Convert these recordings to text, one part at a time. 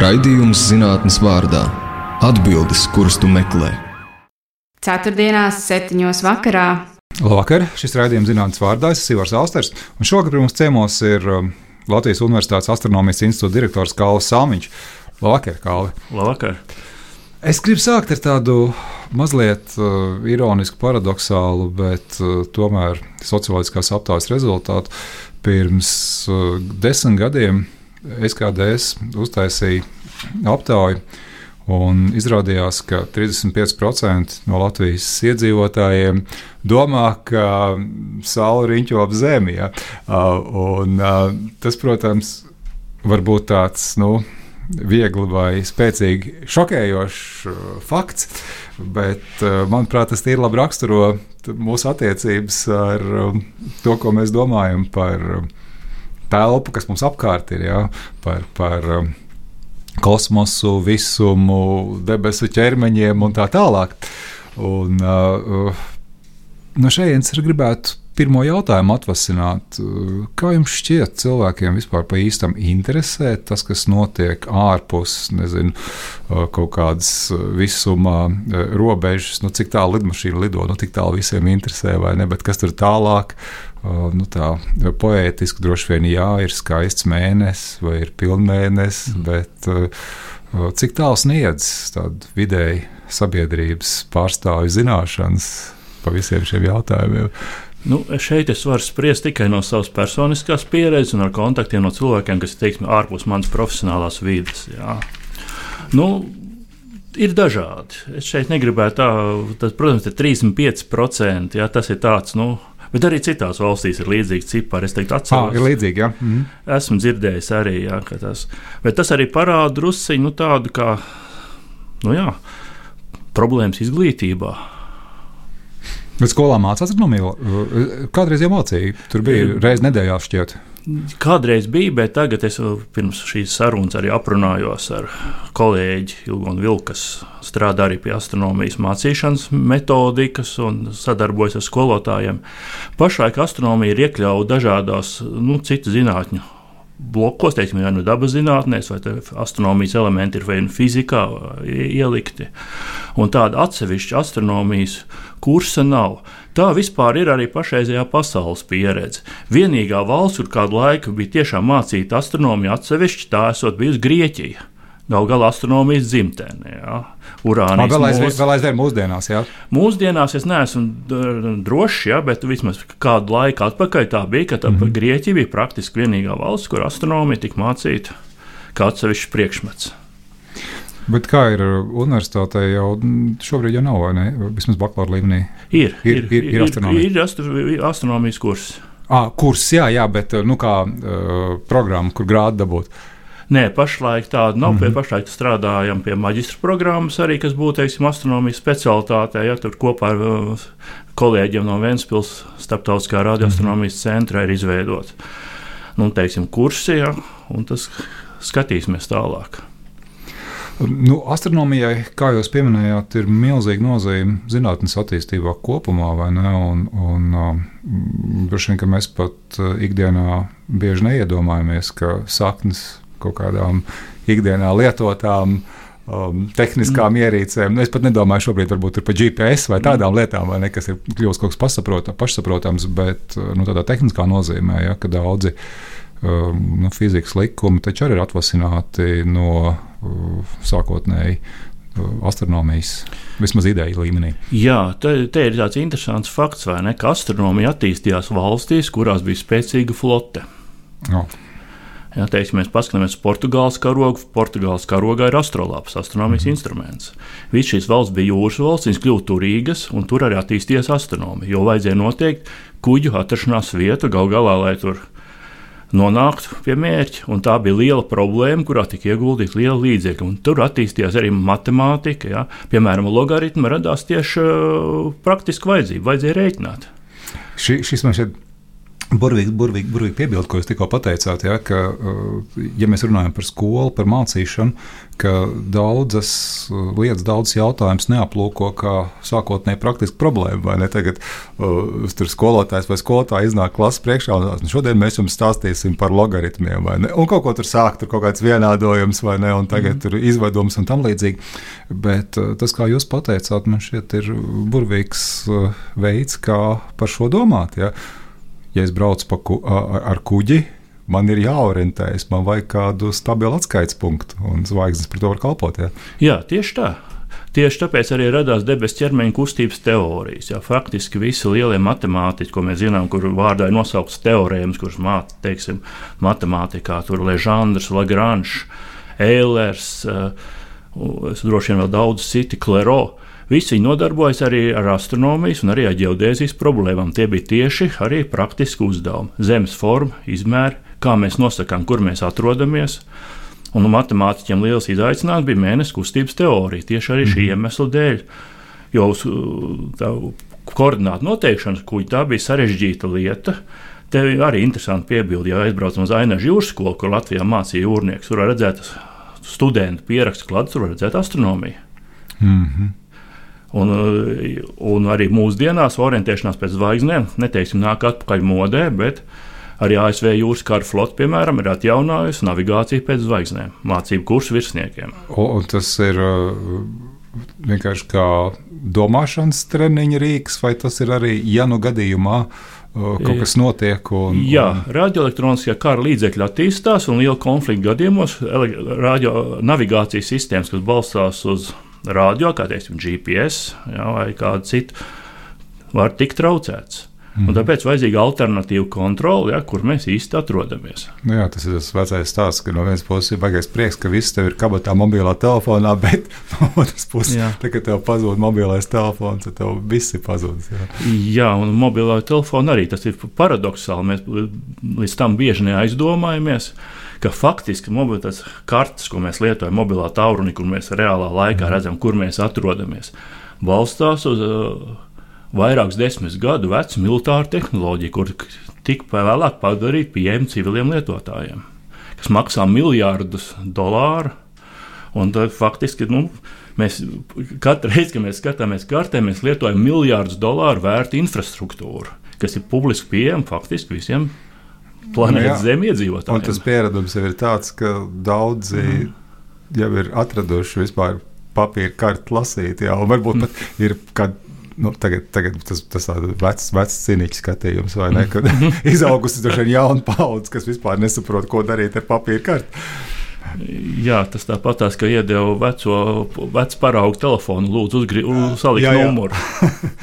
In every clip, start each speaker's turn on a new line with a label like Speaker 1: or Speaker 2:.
Speaker 1: Raidījums zinātnes vārdā - atbildes, kuras tu meklē.
Speaker 2: Ceturtdienās, septiņos vakarā.
Speaker 3: Labvakar! Šis raidījums zinātnes vārdā ir Sivars Austers, un šogad pie mums ciemos ir um, Latvijas Universitātes astronomijas institūta direktors Kāls Salmiņš. Labvakar, Kāli!
Speaker 4: Labvakar!
Speaker 3: Es gribu sākt ar tādu mazliet uh, ironisku, paradoxālu, bet uh, tomēr socioloģiskās aptaujas rezultātu. Pirms uh, desmit gadiem SKDS uztaisīja aptauju. Un izrādījās, ka 35% no Latvijas iedzīvotājiem domā, ka saule riņķo ap zemi. Ja? Un, tas, protams, var būt tāds nu, viegli vai spēcīgi šokējošs fakts, bet, manuprāt, tas ir labi raksturo mūsu attiecības ar to, ko mēs domājam par telpu, kas mums apkārt ir, ja? par, par um, kosmosu, visumu, debesu ķermeņiem un tā tālāk. Un, uh, uh no šejienes es gribētu pirmo jautājumu atvasināt. Kā jums šķiet, cilvēkiem vispār pa īstam interesē tas, kas notiek ārpus nezinu, kaut kādas visuma robežas, nu, cik tālu lidmašīna lido, nu, cik tālu visiem interesē vai ne, bet kas tur tālāk? Nu, tā poētiski droši vien jā, ir skaists mēnesis vai ir pilnmēnesis, mm. bet cik tālu sniedz tādu vidēji sabiedrības pārstāvju zināšanas par visiem šiem jautājumiem?
Speaker 4: Nu, šeit es varu spriest tikai no savas personiskās pieredzes un ar kontaktiem no cilvēkiem, kas ir teiksim, ārpus manas profesionālās vidas. Jā. Nu, ir dažādi. Es šeit negribētu tā, tas, protams, ir 35%. Jā, tas ir tāds, nu, Bet arī citās valstīs ir līdzīgs cipars. Es teiktu, atceros,
Speaker 3: ah, ir līdzīgi. Ja? Mm.
Speaker 4: Esmu dzirdējis arī, jā, tas. Bet tas arī parāda drusciņu nu, tādu kā nu, jā, problēmas izglītībā.
Speaker 3: Bet skolā mācās astronomiju. Kādreiz jau mācīja. Tur bija reizes nedēļā šķiet.
Speaker 4: Kādreiz bija, bet tagad es pirms šīs sarunas arī aprunājos ar kolēģi Ilgonu Vilku, kas strādā arī pie astronomijas mācīšanas metodikas un sadarbojas ar skolotājiem. Pašlaik astronomija ir iekļauta dažādās nu, citu zinātņu blokos, teiksim, vai nu dabas zinātnēs, vai astronomijas elementi ir vai nu fizikā ielikti. Un tāda atsevišķa astronomijas kursa nav. Tā vispār ir arī pašreizējā pasaules pieredze. Vienīgā valsts, kur kādu laiku bija tiešām mācīta astronomija atsevišķi, tā esot bijusi Grieķija. Galu galā astronomijas dzimtene. Jā. Urānijas
Speaker 3: vēl aizvien, vēl aizvien mūsdienās. Jā.
Speaker 4: Mūsdienās es neesmu drošs, jā, bet vismaz kādu laiku atpakaļ tā bija, ka tā mm -hmm. Grieķija bija praktiski vienīgā valsts, kur astronomija tika mācīta kā atsevišķs priekšmets.
Speaker 3: Bet kā ir universitātē, jau šobrīd jau nav, vai ne? Vismaz bakalaura līmenī.
Speaker 4: Ir, ir, ir, ir, ir astronomija. Ir, ir astronomijas kurs.
Speaker 3: Ah, kurs, jā, jā, bet nu, kā uh, programma, kur grādu dabūt.
Speaker 4: Nē, pašlaik tāda nav. Mm -hmm. Pašlaik strādājam pie maģistra programmas, arī, kas būtu teiksim, astronomijas specialitātē. Ja, tur kopā ar uh, kolēģiem no Vēncpils starptautiskā radioastronomijas mm -hmm. centra ir izveidot nu, teiksim, kursi, ja, un tas skatīsimies tālāk.
Speaker 3: Nu, astronomijai, kā jūs pieminējāt, ir milzīga nozīme zinātnīs attīstībā kopumā, vai ne? Un, un um, droši vien, ka mēs pat uh, ikdienā bieži neiedomājamies, ka saknes kaut kādām ikdienā lietotām um, tehniskām mm. ierīcēm. Nu, es pat nedomāju šobrīd par GPS vai tādām lietām, vai ne, kas ir kļuvusi kaut kas pašsaprotams, bet uh, nu, tādā tehniskā nozīmē, ja, ka daudzi um, nu, fizikas likumi taču arī ir atvasināti no uh, sākotnēji uh, astronomijas, vismaz ideju līmenī.
Speaker 4: Jā, te, te ir tāds interesants fakts, ne, ka astronomija attīstījās valstīs, kurās bija spēcīga flote.
Speaker 3: No.
Speaker 4: Ja, teiksim, mēs paskatāmies uz Portugāles karogu. Portugāles karogā ir astrolaps, astronomijas mm. instruments. Visas šīs valsts bija jūras valsts, viņas kļuva turīgas, un tur arī attīstījās astronomija. Jo vajadzēja noteikt kuģu atrašanās vietu gal galā, lai tur nonāktu pie mērķa. Tā bija liela problēma, kurā tika ieguldīta liela līdzekļa. Tur attīstījās arī matemātika. Ja. Piemēram, logaritma radās tieši uh, praktiski vajadzība, vajadzēja rēķināt.
Speaker 3: Ši, šis man šeit Burvīgi, burvīgi, burvīgi piebildu, ko jūs tikko pateicāt, ja, ka, uh, ja mēs runājam par skolu, par mācīšanu, ka daudzas uh, lietas, daudzas jautājumas neaplūko kā sākotnēji praktisku problēmu. Vai ne? Tagad uh, tur skolotājs vai skolotāja iznāk klases priekšā un tās, nu, šodien mēs jums stāstīsim par logaritmiem, vai ne? Un kaut ko tur sāk, tur kaut kāds vienādojums, vai ne? Un tagad mm. tur izvedums un tam līdzīgi. Bet uh, tas, kā jūs pateicāt, man šķiet ir burvīgs uh, veids, kā par šo domāt. Ja? Ja es braucu ku, ar kuģi, man ir jāorientējas, man vajag kādu stabilu atskaites punktu, un zvaigznes par to var kalpot. Jā,
Speaker 4: jā tieši tā. Tieši tāpēc arī radās debesu ķermeņa kustības teorijas. Jā, faktiski visi lielie matemātiķi, ko mēs zinām, kur vārdā ir nosaukts teorēmas, kuras māca, teiksim, matemātikā, tur Ležandrs, Lagrange, Eilers, es droši vien vēl daudz citi, Klero. Visi nodarbojas arī ar astronomijas un arī ar geodēzijas problēmām. Tie bija tieši arī praktiski uzdevumi. Zemes forma, izmēri, kā mēs nosakām, kur mēs atrodamies. Un matemātiķiem liels izaicinājums bija mēnesis kustības teorija tieši arī šī mhm. iemesla dēļ. Jo uz tā, koordinātu noteikšanas kuģi tā bija sarežģīta lieta. Te arī interesanti piebildi, ja aizbraucam uz Ainaņu jūras skolu, kur Latvijā mācīja jūrnieks. Tur var redzēt studentu pierakstu klāstu, tur var redzēt astronomiju. Mm -hmm. Un, un arī mūsdienās orientēšanās pēc zvaigznēm, neteiksim, nāk atpakaļ modē, bet arī ASV jūras kara flote, piemēram, ir atjaunojusi navigāciju pēc zvaigznēm, mācību kursu virsniekiem.
Speaker 3: Un tas ir uh, vienkārši kā domāšanas treniņa rīks, vai tas ir arī, ja nu gadījumā uh, kaut kas notiek. Un,
Speaker 4: Jā, radioelektroniskā kara līdzekļi attīstās, un liela konflikta gadījumos radio navigācijas sistēmas, kas balstās uz radio, kā teiksim, GPS jā, vai kādu citu, var tikt traucēts. Mm. Un mhm. tāpēc vajadzīga alternatīva kontrole, ja, kur mēs īsti atrodamies.
Speaker 3: Nu jā, tas ir tas vecais stāsts, ka no vienas puses ir baigais prieks, ka viss tev ir kabatā, mobilā telefonā, bet no otras puses, tā, kad tev pazūd mobilais telefons, tad tev viss ir pazudis. Jā.
Speaker 4: jā, un mobilā telefona arī tas ir paradoxāli. Mēs līdz tam bieži neaizdomājamies ka faktiski mobilitātes kartes, ko mēs lietojam, mobilā tālruni, kur mēs reālā laikā mhm. redzam, kur mēs atrodamies, balstās uz uh, vairākus desmit gadu vecu militāru tehnoloģiju, kur tika vēlāk padarīta pieejama civiliem lietotājiem, kas maksā miljardus dolāru. Un tad faktiski nu, mēs katru reizi, kad mēs skatāmies kartē, mēs lietojam miljardus dolāru vērtu infrastruktūru, kas ir publiski pieejama faktiski visiem planētas nu, Zemes iedzīvotājiem.
Speaker 3: Un tas pieredums jau ir tāds, ka daudzi mm. jau ir atraduši vispār papīra kartu lasīt, jā, un varbūt mm. pat ir kādi. Nu, tagad, tagad tas ir tāds vecs, vecs cīniķis skatījums, vai ne? Kad izaugusi ir jauna paudze, kas vispār nesaprot, ko darīt ar papīra karti.
Speaker 4: Jā, tas tāpat kā iedeva veco, vecu paraugu telefonu, lūdzu, uzgri, salikt jā, jā. numuru.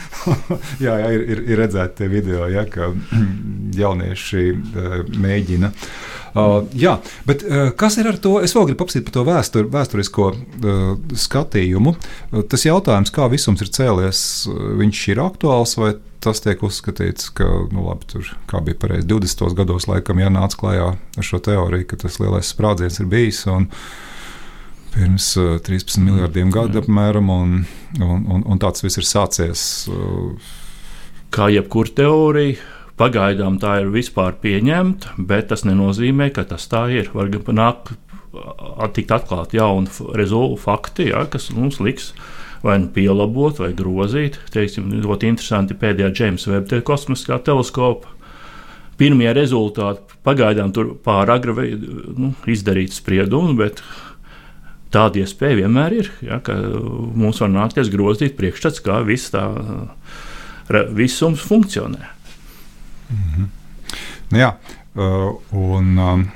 Speaker 3: jā, jā ir, ir, ir redzēti tie video, ja, ka jaunieši uh, mēģina. Uh, jā, bet uh, kas ir ar to? Es vēl gribu apsīt par to vēstur, vēsturisko uh, skatījumu. Uh, tas jautājums, kā visums ir cēlies, uh, viņš ir aktuāls vai tas tiek uzskatīts, ka nu, labi, tur bija pareizi 20. gados, laikam, ja nāca klajā ar šo teoriju, ka tas lielais sprādziens ir bijis. Pirms uh, 13 miljardiem gadu apmēram, un, un, un, un tāds viss ir sācies. Uh,
Speaker 4: Kā jebkura teorija, pagaidām tā ir vispār pieņemta, bet tas nenozīmē, ka tas tā ir. Var tikt atklāti jauni fakti, ja, kas mums liks uh, vai nu pielabot, vai grozīt. Teiksim, ļoti interesanti pēdējā Džeimsa Webta kosmiskā teleskopa. Pirmie rezultāti pagaidām tur pārāk agri nu, izdarīt spriedumu, bet tāda iespēja vienmēr ir. Ja, mums var nākties grozīt priekšstats, kā viss tā visums funkcionē.
Speaker 3: Mm -hmm. Jā, uh, un um,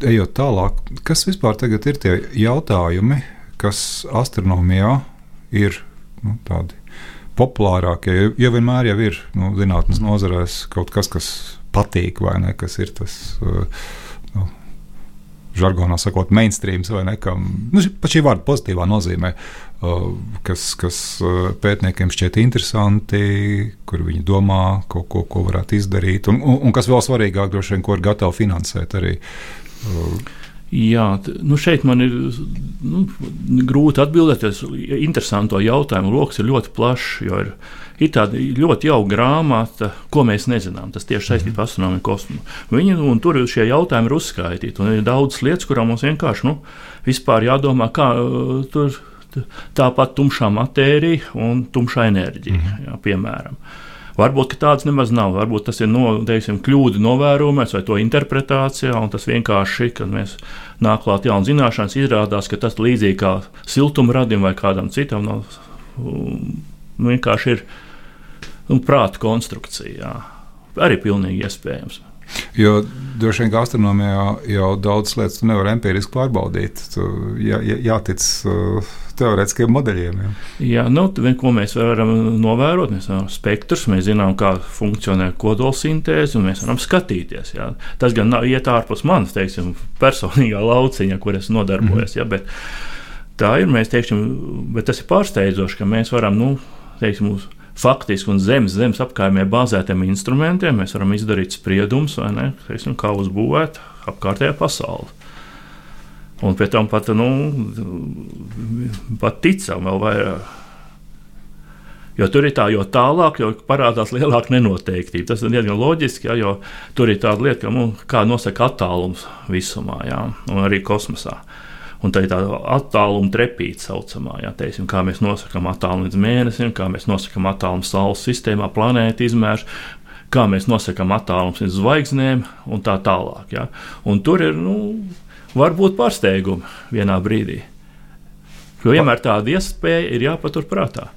Speaker 3: ejot tālāk, kas vispār ir tie jautājumi, kas astronomijā ir nu, tādi populārākie. Jo vienmēr jau ir nu, zinātnīs nozarēs kaut kas, kas patīk, vai ne, kas ir tas. Uh, nu, Žargonā sakot, mainstreams vai nekam, nu, pat šī vārda pozitīvā nozīmē, uh, kas, kas uh, pētniekiem šķiet interesanti, kur viņi domā, ko, ko, ko varētu izdarīt, un, un, un kas vēl svarīgāk, droši vien, ko ir gatavi finansēt arī.
Speaker 4: Jā, nu šeit man ir nu, grūti atbildēt. Tas interesanto jautājumu lokus ir ļoti plašs. Ir, ir tāda ļoti jauka grāmata, ko mēs nezinām. Tas tieši saistīts ar astronomiju kosmosu. Viņi, tur šie jautājumi ir uzskaitīti. Ir daudz lietas, kurām mums vienkārši nu, jādomā, kā tur tāpat tumšā matērija un tumšā enerģija, mm. jā, piemēram. Varbūt tādas nemaz nav. Varbūt tas ir no, teiksim, kļūda novērojumais vai to interpretācijā, un tas vienkārši, kad mēs nāk klāt jaunas zināšanas, izrādās, ka tas līdzīgi kā siltumradim vai kādam citam, no, nu, vienkārši ir nu, prāta konstrukcija. Arī pilnīgi iespējams.
Speaker 3: Jo droši vien gastronomijā jau daudz lietas nevar empiriski pārbaudīt. Tu, jā, jā, jātic uh, teorētiskiem modeļiem. Jā,
Speaker 4: jā nu, ko mēs varam novērot, mēs varam spektrus, mēs zinām, kā funkcionē kodolsintēze, un mēs varam skatīties. Jā. Tas gan nav iet ārpus manas teiksim, personīgā lauciņa, kur es nodarbojos. Mm jā, bet, tā ir. Mēs teiksim, bet tas ir pārsteidzoši, ka mēs varam, nu, teiksim, uz faktiski un zemes, zemes apkaimē bāzētiem instrumentiem mēs varam izdarīt spriedumus, ne, teiksim, kā uzbūvēt apkārtējā pasauli. Un pēc tam pat, nu, pat ticam vēl vairāk. Jo tur ir tā, jo tālāk, jo parādās lielāka nenoteiktība. Tas ir diezgan loģiski, ja, jo tur ir tāda lieta, ka, nu, kā nosaka attālums visumā, ja, un arī kosmosā. Un tā ir tāda attāluma trepīte, saucamā, ja, teiksim, kā mēs nosakām attālumu līdz mēnesim, kā mēs nosakām attālumu Saules sistēmā, planētu izmērs, kā mēs nosakām attālumus līdz zvaigznēm un tā tālāk. Ja. Un tur ir nu, varbūt pārsteigumi vienā brīdī. Jo vienmēr tāda iespēja ir jāpaturprātā.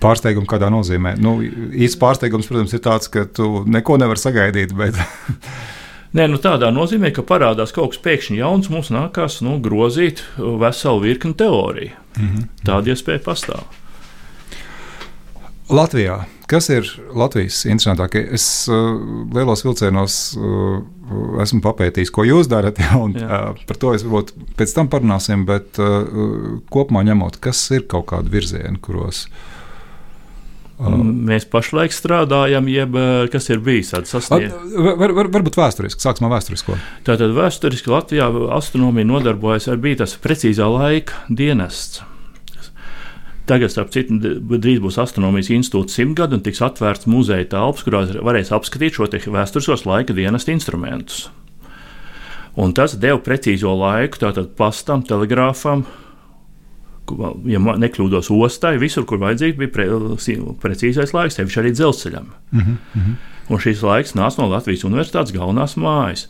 Speaker 3: Pārsteigums kādā nozīmē? Nu, īsts pārsteigums, protams, ir tāds, ka tu neko nevari sagaidīt. Bet...
Speaker 4: Nē, nu tādā nozīmē, ka parādās kaut kas pēkšņi jauns, mums nākās nu, grozīt veselu virkni teoriju. Mm -hmm. Tāda iespēja pastāv.
Speaker 3: Latvijā. Kas ir Latvijas interesantākie? Es uh, lielos vilcienos uh, esmu papētījis, ko jūs darat, ja, un uh, par to es varbūt pēc tam parunāsim, bet uh, kopumā ņemot, kas ir kaut kādi virzieni, kuros uh,
Speaker 4: Mēs pašlaik strādājam, jeb eh, kas ir bijis tāds sasniegums.
Speaker 3: Var, var, varbūt vēsturiski, sāksim ar vēsturisko.
Speaker 4: Tātad vēsturiski Latvijā astronomija nodarbojas ar bija tas precīzā laika dienests. Tagad, starp citu, drīz būs astronomijas institūts simtgadu un tiks atvērts muzeja telpas, kurās varēs apskatīt šo vēsturiskos laika dienesta instrumentus. Un tas deva precīzo laiku tātad pastam, telegrāfam, ja nekļūdos, ostai, visur, kur vajadzīgi, bija pre, precīzais laiks, sevišķi arī dzelzceļam. Mm -hmm. Un šis laiks nāca no Latvijas Universitātes galvenās mājas.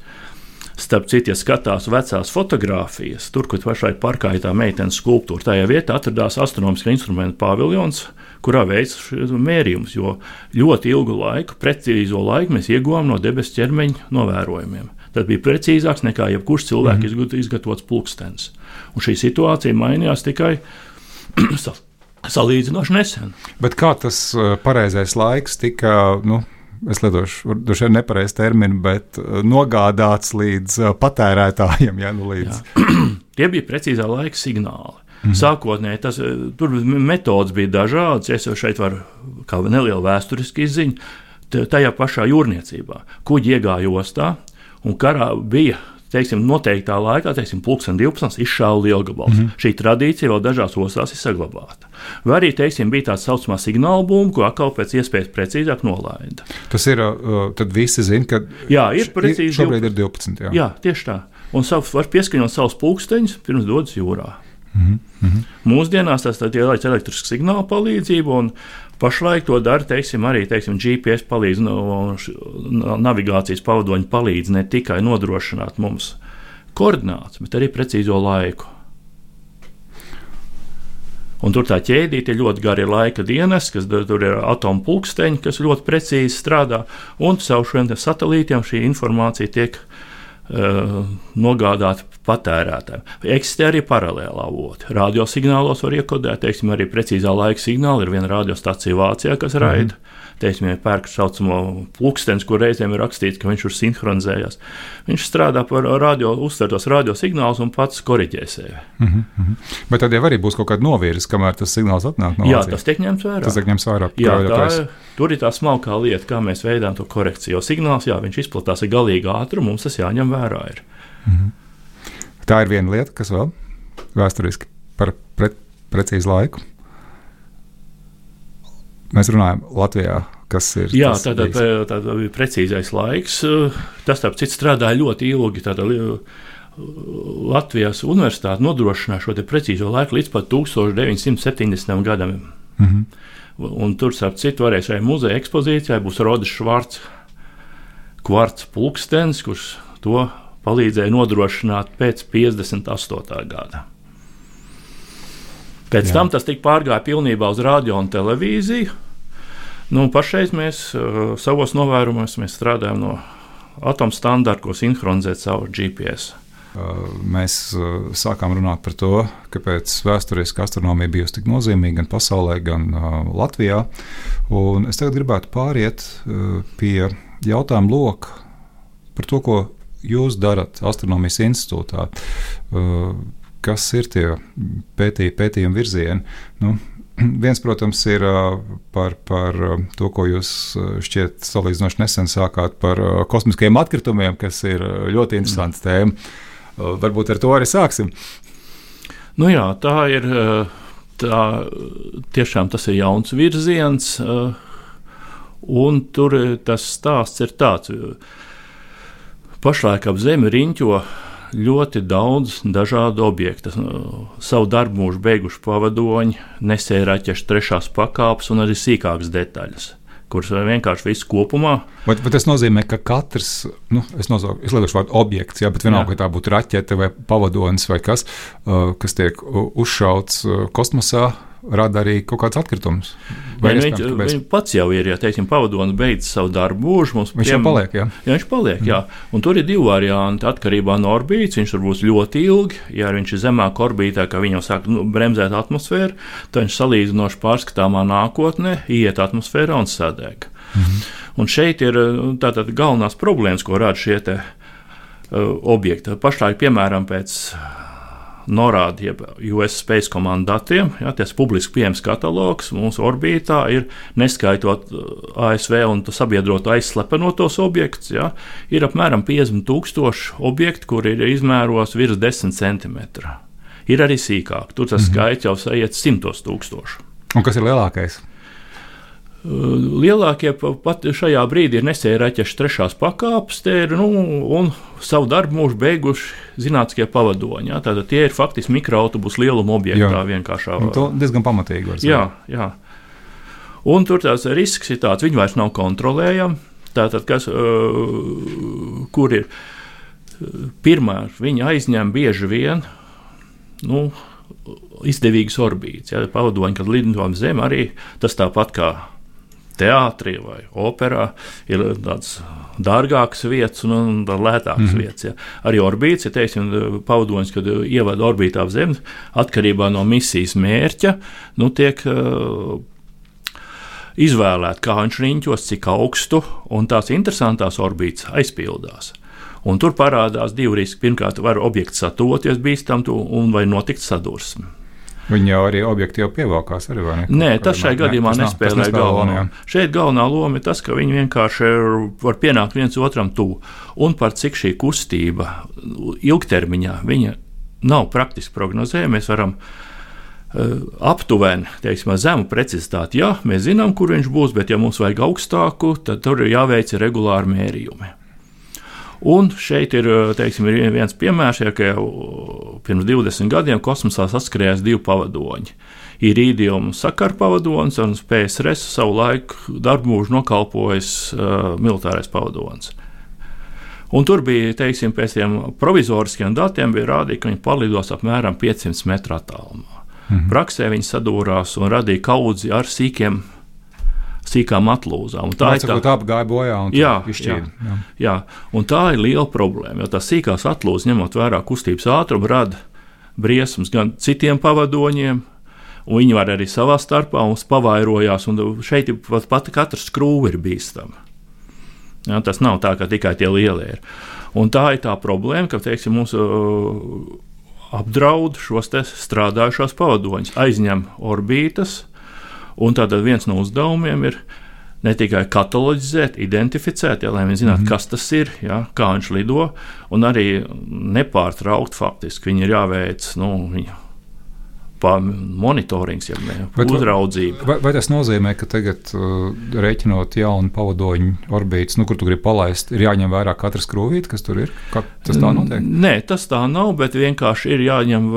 Speaker 4: Starp citu, ja skatās vecās fotogrāfijas, tur, kur pašai parkā ir tā meitenes skulptūra, tajā vietā atradās astronomiskā instrumenta paviljons, kurā veids mērījums, jo ļoti ilgu laiku, precīzo laiku mēs ieguvām no debesu ķermeņa novērojumiem. Tas bija precīzāks nekā jebkurš cilvēks mm -hmm. izgatavots pulkstenis. Un šī situācija mainījās tikai salīdzinoši nesen.
Speaker 3: Bet kā tas uh, pareizais laiks tika? Nu... Es lietošu, vien nepareizu terminu, bet uh, nogādāts līdz uh, patērētājiem. Ja, nu līdz.
Speaker 4: Tie bija precīzā laika signāli. Mm -hmm. Sākotnēji tas metodas bija dažādas. Es jau šeit varu kā nelielu vēsturisku izziņu. Tajā pašā jūrniecībā kuģi iegāja ostā, un karā bija teiksim, noteiktā laikā, teiksim, pulksten 12. izšāva lielgabals. Mm -hmm. Šī tradīcija vēl dažās ostās ir saglabāta. Vai arī, teiksim, bija tāds saucamā signāla būma, ko atkal pēc iespējas precīzāk nolaida.
Speaker 3: Tas ir, uh, tad visi zina, ka
Speaker 4: jā, ir precīzi.
Speaker 3: Šobrīd 12. ir 12. Jā,
Speaker 4: jā tieši tā. Un savs, var pieskaņot savus pulksteņus pirms dodas jūrā.
Speaker 3: Mm -hmm.
Speaker 4: Mūsdienās tas ir ielaidis elektriskā signāla palīdzību, un pašlaik to dara teiksim, arī teiksim, GPS palīdz, no, navigācijas pavadoņi palīdz ne tikai nodrošināt mums koordinācijas, bet arī precīzo laiku. Un tur tā ķēdīte ir ļoti gara laika dienas, kas tur ir atomu pulksteņi, kas ļoti precīzi strādā, un caur šiem satelītiem šī informācija tiek uh, nogādāta patērētājiem. Eksistē arī paralēlā avoti. Radiosignālos var iekodēt, teiksim, arī precīzā laika signāli. Ir viena radiostacija Vācijā, kas mm raida. Teiksim, ja pērk saucamo pulksteni, kur reizēm ir rakstīts, ka viņš tur sinhronizējās. Viņš strādā par radio, uztvertos radiosignālus un pats koriģē sevi. Mm
Speaker 3: -hmm. Bet tad jau arī būs kaut kāda novirzes, kamēr tas signāls atnāk no
Speaker 4: Vācijas. Jā, tas tiek ņemts vērā.
Speaker 3: Tas tiek ņemts vērā.
Speaker 4: Jā, tā, tur ir tā smalkā lieta, kā mēs veidojam to korekciju. Jo signāls, jā, viņš izplatās ar galīgu ātrumu, mums tas jāņem vērā. Ir. Mm -hmm.
Speaker 3: Tā ir viena lieta, kas vēl vēsturiski par pre, precīzu laiku. Mēs runājam Latvijā. Kas ir
Speaker 4: Jā,
Speaker 3: bijis?
Speaker 4: tāda bija precīzais laiks. Tas, starp citu, strādāja ļoti ilgi. Tāda, Latvijas universitāte nodrošināja šo precīzo laiku līdz pat 1970. gadam.
Speaker 3: Mm -hmm.
Speaker 4: Un tur, starp citu, varēs šajā muzeja ekspozīcijā būs Rodis Švarts, kvarts pulkstenis, kurš to palīdzēja nodrošināt pēc 58. gada. Pēc Jā. tam tas tika pārgājis pilnībā uz radio un televīziju. Nu, pašreiz mēs uh, savos novērojumos strādājam no atomstandarta, ko sinhronizēt caur GPS.
Speaker 3: Mēs sākām runāt par to, kāpēc vēsturiski astronomija bijusi tik nozīmīga gan pasaulē, gan Latvijā. Un es tagad gribētu pāriet pie jautājuma loka par to, ko jūs darat Astronomijas institūtā. Kas ir tie pētī, pētījuma virzieni? Nu, Viens, protams, ir par, par to, ko jūs šķiet salīdzinoši nesen sākāt par kosmiskiem atkritumiem, kas ir ļoti interesants tēma. Varbūt ar to arī sāksim.
Speaker 4: Nu jā, tā ir. Tā, tiešām tas ir jauns virziens, un tur tas stāsts ir tāds. Pašlaik ap Zemi riņķo ļoti daudz dažādu objektu. Savu darbu mūžu beiguši pavadoņi, nesēja raķešu trešās pakāpes un arī sīkākas detaļas kuras vienkārši viss kopumā.
Speaker 3: Vai, vai tas nozīmē, ka katrs, nu, es izlieku vārdu objekts, jā, bet vienalga, vai tā būtu raķete vai pavadonis vai kas, uh, kas tiek uzšauts uh, kosmosā, rada arī kaut kāds atkritums.
Speaker 4: Vai ne, viņš, mēs... viņš pats jau ir, ja teiksim, pavadonis beidz savu darbu mūžu. Mums,
Speaker 3: viņš jau paliek, jā.
Speaker 4: jā viņš paliek, mm. jā. Un tur ir divi varianti. Atkarībā no orbītas viņš var būt ļoti ilgi. Ja viņš ir zemāk orbītā, kā viņa sāk nu, bremzēt atmosfēru, tad viņš salīdzinoši pārskatāmā nākotnē iet atmosfērā un sadeg. Mm. Un šeit ir tātad galvenās problēmas, ko rada šie te, uh, objekti. Pašlaik, piemēram, pēc norāda, jeb US Space Command datiem, ja, tas publiski pieejams katalogs mūsu orbītā ir neskaitot uh, ASV un sabiedrotu aizslepenotos objektus, ja, ir apmēram 50 tūkstoši objektu, kur ir izmēros virs 10 cm. Ir arī sīkāk, tur tas mm -hmm. skaits jau iet simtos tūkstošu.
Speaker 3: Un kas ir lielākais?
Speaker 4: Lielākie pat šajā brīdī ir nesēja raķešu trešās pakāpes, ir nu, un savu darbu mūžu beiguši zinātniskie pavadoņi. Ja? Tātad tie ir faktiski mikroautobusu lieluma objektā jā. vienkāršā.
Speaker 3: Un to diezgan pamatīgi.
Speaker 4: Jā, jā. Un tur tās risks ir tāds, viņi vairs nav kontrolējami. Tātad, kas, kur ir pirmā, viņi aizņem bieži vien. Nu, Izdevīgas orbītas, ja pavadoņi, kad lidojam zem, arī tas tāpat kā teātrī vai operā ir tādas dārgākas vietas un, un lētākas mm. vietas. Ja. Arī orbīts, ja teiksim, pavadonis, kad ievada orbītā ap Zemi, atkarībā no misijas mērķa, nu, tiek uh, izvēlēta, kā viņš riņķos, cik augstu, un tās interesantās orbītas aizpildās. Un tur parādās divi riski. Pirmkārt, var objekts satoties bīstam, un vai notikt sadursme.
Speaker 3: Viņi jau arī objektīvi pievelkās. Arī, ne?
Speaker 4: Nē, tas šai gadījumā ne, nespēlē galveno. Lomu, Šeit galvenā loma ir tas, ka viņi vienkārši var pienākt viens otram tuvu. Un par cik šī kustība ilgtermiņā viņa nav praktiski prognozējama, mēs varam uh, aptuveni, teiksim, zemu precizitāti. Jā, mēs zinām, kur viņš būs, bet ja mums vajag augstāku, tad tur ir jāveic regulāri mērījumi. Un šeit ir teiksim, viens piemērs, ja, ka jau pirms 20 gadiem kosmosā saskarējās divi pavadoņi. Ir īdījuma sakara pavadonis un PSRS savu laiku darbu mūžu nokalpojis uh, militārais pavadonis. Un tur bija, teiksim, pēc tiem provizoriskiem datiem, bija rādīts, ka viņi palidos apmēram 500 metru attālumā. Mhm. Praksē viņi sadūrās un radīja kaudzi ar sīkiem sīkām atlūzām.
Speaker 3: Tā ir tā līnija, kas gāja bojā.
Speaker 4: Jā, jā, jā. jā, un tā ir liela problēma. Jo tās sīkās atlūzas, ņemot vērā kustības ātrumu, rada briesmas gan citiem pavadoņiem. Un viņi var arī savā starpā mums pavairojās, un šeit pat, pat katra skrūve ir bīstama. Ja, tas nav tā, ka tikai tie lielie ir. Un tā ir tā problēma, ka teiksim, mums uh, apdraud šos strādājušos pavadoņus, aizņem orbītas, Un tātad viens no uzdevumiem ir ne tikai kataloģizēt, identificēt, ja, lai viņi zinātu, mm -hmm. kas tas ir, ja, kā viņš lido, un arī nepārtraukt faktiski. Viņi ir jāveic nu, viņa monitorings, ja ne, uzraudzība.
Speaker 3: Vai, vai tas nozīmē, ka tagad, uh, rēķinot jaunu pavadoņu orbītas, nu, kur tu gribi palaist, ir jāņem vērā katrs krūvīte, kas tur ir? Kā tas tā notiek?
Speaker 4: Nē, tas tā nav, bet vienkārši ir jāņem,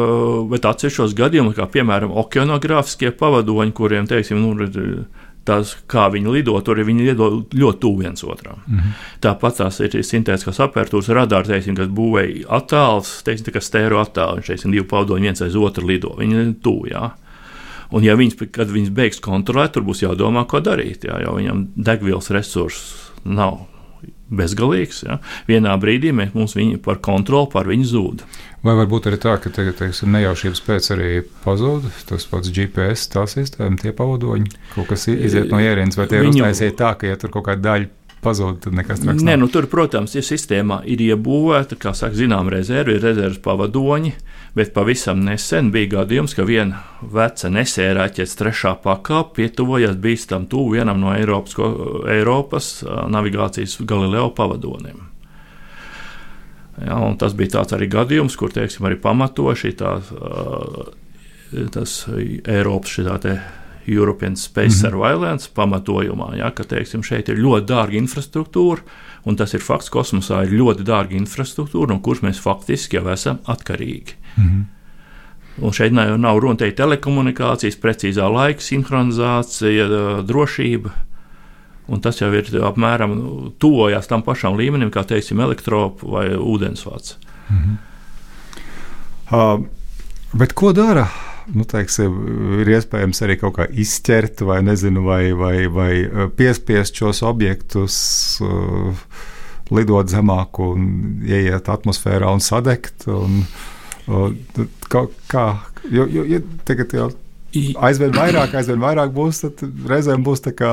Speaker 4: bet atsevišķos gadījumos, kā piemēram okeanogrāfiskie pavadoņi, kuriem, teiksim, nu, ir tas, kā viņi lido, tur viņi lido ļoti tuvu viens otram. Mm -hmm. Tāpat tās ir sintētiskās apertūras radāri, teiksim, kas būvēja attēlus, teiksim, kā stēro attēlu, viņš, teiksim, divi paudoņi viens aiz otru lido, viņi ir tuvu, jā. Un, ja viņas, kad viņas beigs kontrolēt, tur būs jādomā, ko darīt, jā, jo viņam degvielas resursus nav bezgalīgs. Ja? Vienā brīdī mēs, mums viņi par kontroli pār viņu zūd.
Speaker 3: Vai varbūt arī tā, ka tagad, teiksim, nejaušības pēc arī pazūd tas pats GPS, tā sistēma, tie pavadoņi, kaut kas iziet no ierīces, vai tie ir Viņu... uztaisīti tā, ka, ja tur kaut kāda daļa pazūd, tad nekas traks.
Speaker 4: Nē, nu, tur, protams, ir sistēmā ir iebūvēta, kā saka, zinām, rezervi, ir rezerves pavadoņi, bet pavisam nesen bija gadījums, ka viena veca nesērāķets trešā pakāpe pietuvojās bīstam tuvu vienam no Eiropas, Eiropas navigācijas Galileo pavadoniem. Ja, tas bija tāds arī gadījums, kur teiksim, arī pamatoši tā, tas Eiropas šitā European Space mm -hmm. Surveillance pamatojumā, ja, ka teiksim, šeit ir ļoti dārga infrastruktūra, un tas ir fakts, kosmosā ir ļoti dārga infrastruktūra, no kuras mēs faktiski jau esam atkarīgi. Mm -hmm. Un šeit nav, nav runa tikai telekomunikācijas, precīzā laika sinhronizācija, drošība. Un tas jau ir apmēram tuvojās tam pašam līmenim, kā teiksim, elektropa vai ūdensvats. Mm -hmm.
Speaker 3: uh, bet ko dara? Nu, teiksim, ir iespējams arī kaut kā izķert, vai, nezinu, vai, vai, vai piespiest šos objektus, uh, lidot zemāk un ieiet atmosfērā un sadegt. Un, uh, kā, kā, jo, jo, jo tagad jau aizvien vairāk, aizvien vairāk būs, tad reizēm būs tā kā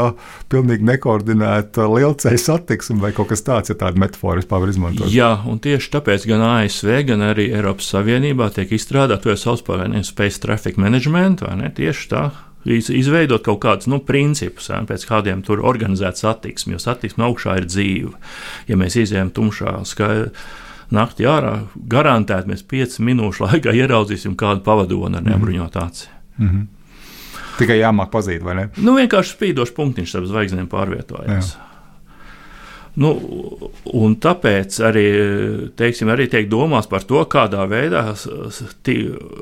Speaker 3: pilnīgi nekoordinēta lielceļa satiksme vai kaut kas tāds, ja tādu metaforu vispār izmantot.
Speaker 4: Jā, un tieši tāpēc gan ASV, gan arī Eiropas Savienībā tiek izstrādāta to sauc par Space Traffic Management, vai ne? Tieši tā izveidot kaut kādus nu, principus, ja, pēc kādiem tur organizēt satiksmi, jo satiksme augšā ir dzīve. Ja mēs izējām tumšā skaidrā naktī ārā, garantēti mēs 5 minūšu laikā ieraudzīsim kādu pavadoni ar nebruņotu aci. Mm. -hmm.
Speaker 3: Tikai jāmāk pazīt, vai ne?
Speaker 4: Nu, vienkārši spīdošs punktiņš starp zvaigznēm pārvietojas. Jā. Nu, un tāpēc arī, teiksim, arī tiek domāts par to, kādā veidā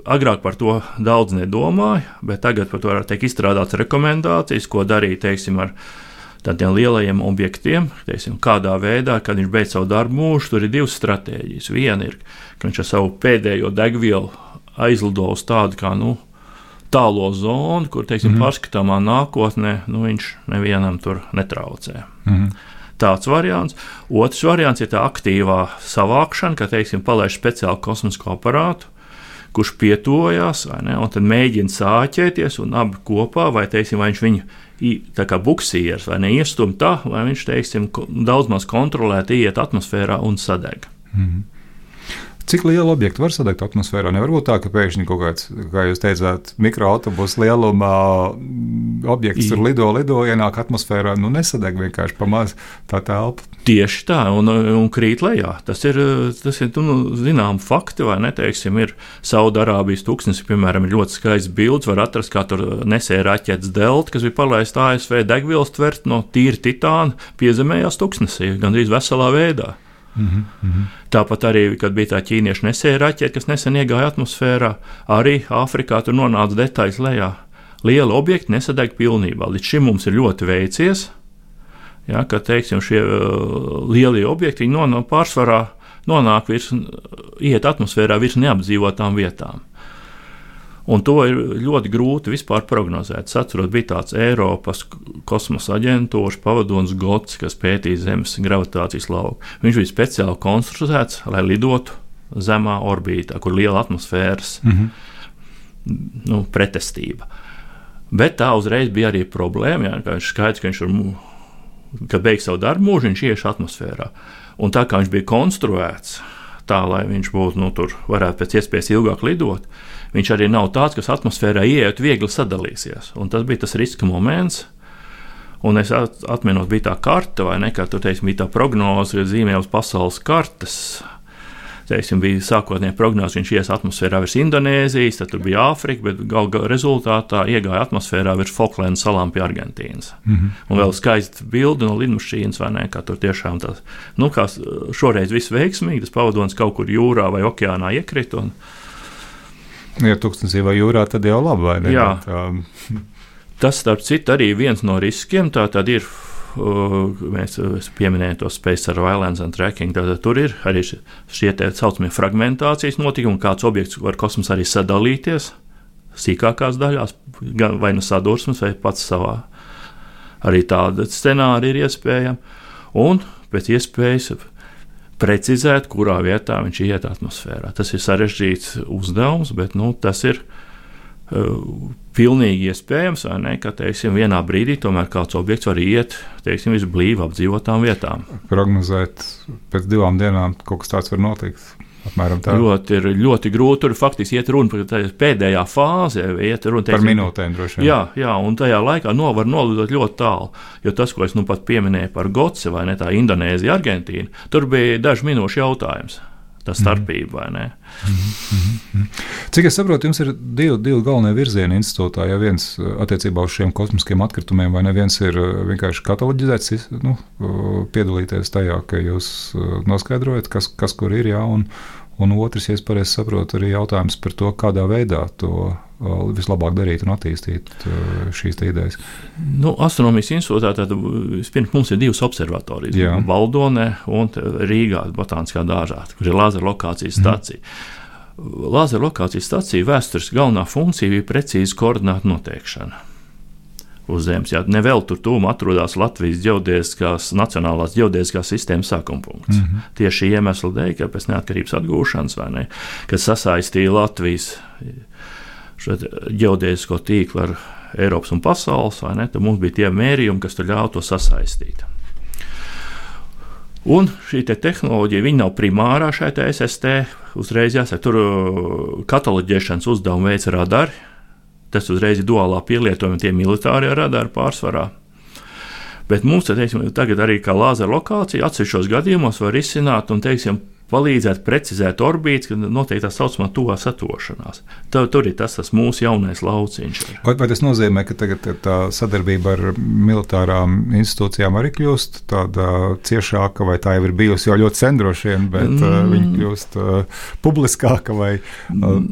Speaker 4: agrāk par to daudz nedomāja, bet tagad par to tiek izstrādāts rekomendācijas, ko darīt teiksim, ar tādiem lielajiem objektiem. Teiksim, kādā veidā, kad viņš beidz savu darbu mūžu, tur ir divas stratēģijas. Viena ir, ka viņš ar savu pēdējo degvielu aizlido uz tādu kā nu, tālo zonu, kur teiksim, mm -hmm. pārskatāmā nākotnē nu, viņš nevienam tur netraucē. Mm -hmm. Tāds variants. Otrs variants ir tā aktīvā savākšana, ka, teiksim, palaiž speciālu kosmisko aparātu, kurš pietojās, ne, un tad mēģina sāķēties, un abi kopā, vai, teiksim, vai viņš viņu tā kā buksieris, vai neiestum tā, vai viņš, teiksim, daudz maz kontrolēti iet atmosfērā un sadeg. Mm -hmm.
Speaker 3: Cik lielu objektu var sadegt atmosfērā? Nevar būt tā, ka pēkšņi kaut kāds, kā jūs teicāt, mikroautobusu lielumā mm, objekts tur lido, lido, ienāk atmosfērā, nu nesadeg vienkārši pamaz tā telpa.
Speaker 4: Tieši tā, un, un krīt lejā. Tas ir, tas ir nu, zinām fakti, vai neteiksim, ir Saudarābijas tūkstnesis, piemēram, ir ļoti skaists bildes, var atrast, kā tur nesēja raķetes delta, kas bija palaista ASV degvielas tvert no tīra titāna, piezemējās tūkstnesī, gandrīz veselā veidā. Mm -hmm. Tāpat arī, kad bija tā ķīniešu nesēja raķete, kas nesen iegāja atmosfērā, arī Āfrikā tur nonāca detaļas lejā. Lieli objekti nesadeg pilnībā. Līdz šim mums ir ļoti veicies, ja, ka teiksim, šie uh, lielie objekti nonāk pārsvarā nonāk virs, iet atmosfērā virs neapdzīvotām vietām. Un to ir ļoti grūti vispār prognozēt. Es atceros, bija tāds Eiropas kosmosa aģentūras pavadonis Gots, kas pētīja Zemes gravitācijas lauku. Viņš bija speciāli konstruēts, lai lidotu zemā orbītā, kur ir liela atmosfēras mm -hmm. nu, pretestība. Bet tā uzreiz bija arī problēma. Jā, viņš skaidrs, ka viņš ir, kad beigs savu darbu mūžu, viņš ieš atmosfērā. Un tā kā viņš bija konstruēts tā, lai viņš būtu, nu, tur varētu pēc iespējas ilgāk lidot, viņš arī nav tāds, kas atmosfērā ieiet viegli sadalīsies. Un tas bija tas riska moments. Un es atceros, bija tā karte, vai ne? Kā tur teiksim, bija tā prognoze, ka zīmē uz pasaules kartes teiksim, bija sākotnēji prognoze, viņš ies atmosfērā virs Indonēzijas, tad tur bija Āfrika, bet gal galā rezultātā iegāja atmosfērā virs Falklandu salām pie Argentīnas. Mm -hmm. Un vēl skaista bilde no lidmašīnas, vai ne? Kā tur tiešām tas, nu, kā šoreiz viss veiksmīgi, tas pavadonis kaut kur jūrā vai okeānā iekrita. Un...
Speaker 3: Ja tūkstnesī vai jūrā, tad jau labi, vai ne?
Speaker 4: Jā. Bet, um... Tas, starp citu, arī viens no riskiem. Tā tad ir mēs pieminējām to Space Surveillance and Tracking. Tad tur ir arī šie tā saucamie fragmentācijas notikumi, kāds objekts var kosmosā arī sadalīties sīkākās daļās, vai nu sadursmes, vai pats savā. Arī tāda scenārija ir iespējama. Un pēc iespējas precizēt, kurā vietā viņš iet atmosfērā. Tas ir sarežģīts uzdevums, bet nu, tas ir uh, pilnīgi iespējams, ne, ka teiksim, vienā brīdī tomēr kāds objekts var iet teiksim, visblīvi apdzīvotām vietām.
Speaker 3: Prognozēt pēc divām dienām kaut kas tāds var notikt.
Speaker 4: Ļoti, ir ļoti grūti. Tur faktiski iet runa par pēdējā fāzi. Iet runa
Speaker 3: teiksim, par minūtēm, droši
Speaker 4: vien. Jā, jā, un tajā laikā no var nolidot ļoti tālu. Jo tas, ko es nu pat pieminēju par Goci vai ne tā Indonēzija, Argentīna, tur bija dažu minūšu jautājums tā starpība, vai ne?
Speaker 3: Cik es saprotu, jums ir divi, divi galvenie virzieni institūtā. Ja viens uh, attiecībā uz šiem kosmiskiem atkritumiem, vai ne viens ir uh, vienkārši kataloģizēts, nu, uh, piedalīties tajā, ka jūs noskaidrojat, kas, kas kur ir, jā, un, un otrs, ja es pareizi saprotu, arī jautājums par to, kādā veidā to vislabāk darīt un attīstīt šīs idejas?
Speaker 4: Nu, astronomijas institūtā tad pirms mums ir divas observatorijas - Valdonē un Rīgā, Botāniskā dārzā, kur ir lāzera lokācijas stacija. Mm. Lāzera lokācijas stacija vēstures galvenā funkcija bija precīza koordinātu noteikšana. Uz Zemes. Jā, nevēl tur tūmā atrodas Latvijas geodēziskās, Nacionālās geodēziskās sistēmas sākuma punkts. Mm -hmm. Tieši iemesla dēļ, ka pēc neatkarības atgūšanas, ne, kas sasaistīja Latvijas geodēzisko tīklu ar Eiropas un pasaules, vai ne? Tad mums bija tie mērījumi, kas ļāva to sasaistīt. Un šī te tehnoloģija nav primārā šai SST. Uzreiz jāsaka, tur uh, kataloģēšanas uzdevumu veids radari. Tas uzreiz ir duālā pielietojuma, tie militārie radari pārsvarā. Bet mums teiksim, tagad arī kā lāzera lokācija atsevišķos gadījumos var izsināt un teiksim, palīdzēt precizēt orbītas, kad notiek tā saucamā tuvā satošanās. Tā, tur ir tas, tas mūsu jaunais lauciņš.
Speaker 3: Vai, vai tas nozīmē, ka tagad tā sadarbība ar militārām institūcijām arī kļūst tāda ciešāka, vai tā jau ir bijusi jau ļoti sen droši vien, bet mm. uh, viņa kļūst uh, publiskāka vai. Uh,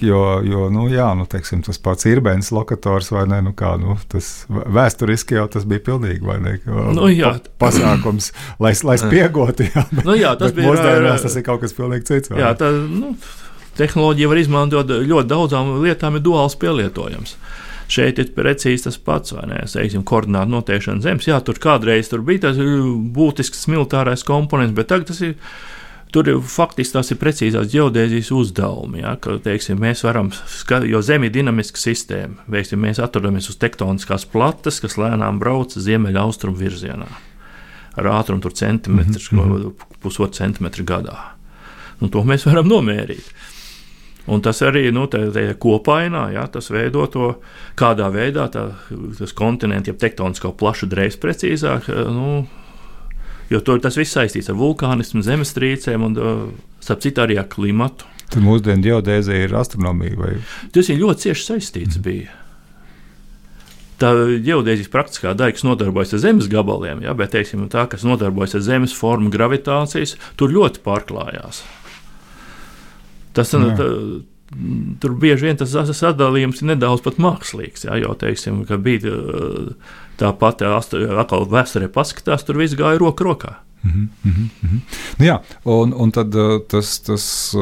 Speaker 3: Jo, jo nu, jā, nu, teiksim, tas pats īrbēns lokators vai ne, nu, kā, nu, tas vēsturiski jau tas bija pilnīgi vai ne,
Speaker 4: nu, jā.
Speaker 3: pa, pasākums, lai, lai spiegotu. Jā, bet,
Speaker 4: nu, jā, tas bija
Speaker 3: mūsdienās tas ir kaut kas pilnīgi cits.
Speaker 4: Jā, tā, nu, tehnoloģija var izmantot ļoti daudzām lietām, ir duāls pielietojams. Šeit ir precīzi tas pats, vai ne? Teiksim, koordinātu noteikšana zemes. Jā, tur kādreiz tur bija tas būtisks militārais komponents, bet tagad tas ir Tur faktiski tās ir precīzās geodēzijas uzdevumi. Ja, ka, teiksim, mēs varam, jo Zeme ir dinamiska sistēma, veiksim, mēs atrodamies uz tektoniskās plates, kas lēnām brauc ziemeļaustrumu virzienā ar ātrumu centimetrus, mm -hmm. pusotru centimetru gadā. Nu, to mēs varam nomērīt. Un tas arī nu, tā, tā kopainā, ja, tas veido to, kādā veidā tā, tas kontinents, jeb tektonisko plašu drēbes precīzāk, nu, jo tur tas viss saistīts ar vulkānismu, zemestrīcēm un, starp citu, arī ar klimatu.
Speaker 3: Tad mūsdienu geodēzija ir astronomija. Vai?
Speaker 4: Tas ir ļoti cieši saistīts. Mm. Bija. Tā geodēzijas praktiskā daļa, kas nodarbojas ar zemes gabaliem, ja, bet teiksim, tā, kas nodarbojas ar zemes formu, gravitācijas, tur ļoti pārklājās. Tas ir tur bieži vien tas sadalījums ir nedaudz pat mākslīgs. Jā, jo, teiksim, bija tā pati atkal vēsturē paskatās, tur viss gāja roku rokā.
Speaker 3: Mm -hmm. nu, jā, un, un tad tas, tas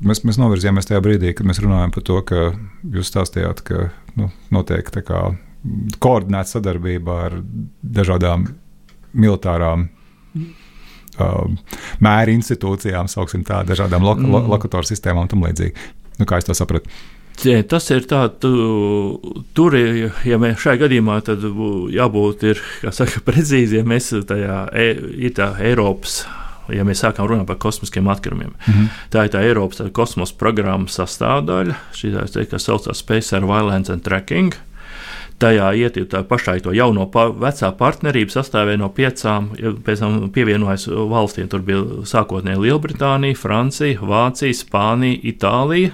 Speaker 3: mēs, mēs novirzījāmies tajā brīdī, kad mēs runājam par to, ka jūs stāstījāt, ka nu, notiek kā, koordinēta sadarbība ar dažādām militārām um, mēra institūcijām, sauksim tā, dažādām lo, lo, mm. lokatoru sistēmām un tam līdzīgi. Nu, kā es to sapratu?
Speaker 4: Tas ir tā, tu, tur ja mēs šajā gadījumā tad jābūt ir, saka, precīziem, mēs tajā e, ir tā Eiropas. Ja mēs sākam runāt par kosmiskiem atkritumiem, mm -hmm. tā ir tā Eiropas tā kosmosa programmas sastāvdaļa, šī tā, kas saucās Space Surveillance and Tracking. Tajā iet tā pašai to jauno pa, vecā partnerība sastāvēja no piecām, pēc tam pievienojas valstīm. Tur bija sākotnēji Lielbritānija, Francija, Vācija, Spānija, Itālija.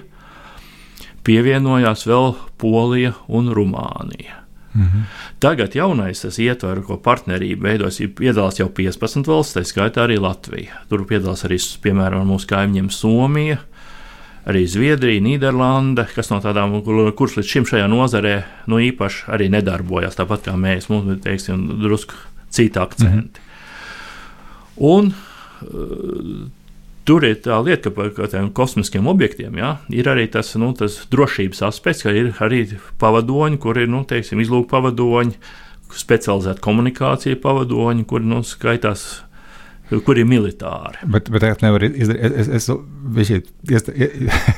Speaker 4: Pievienojās vēl Polija un Rumānija. Mhm. Tagad jaunais ietver, ko partnerība veidojas, ir piedalās jau 15 valsts, tā skaitā arī Latvija. Tur piedalās arī, piemēram, mūsu kaimiņiem Somija, arī Zviedrija, Nīderlande, kas no tādām, kur, kurš līdz šim šajā nozarē nu, īpaši arī nedarbojas, tāpat kā mēs, mums ir teiksim, drusku citi akcenti. -hmm. Un, Tur ir tā lieta, ka par tādiem kosmiskiem objektiem ja, ir arī tas, nu, tas drošības aspekts, ka ir arī pavadoņi, kur ir nu, teiksim, izlūku pavadoņi, specializēta komunikācija pavadoņi, kur nu, skaitās kur ir militāri.
Speaker 3: Bet, bet tā nevar izdarīt. Es, es, es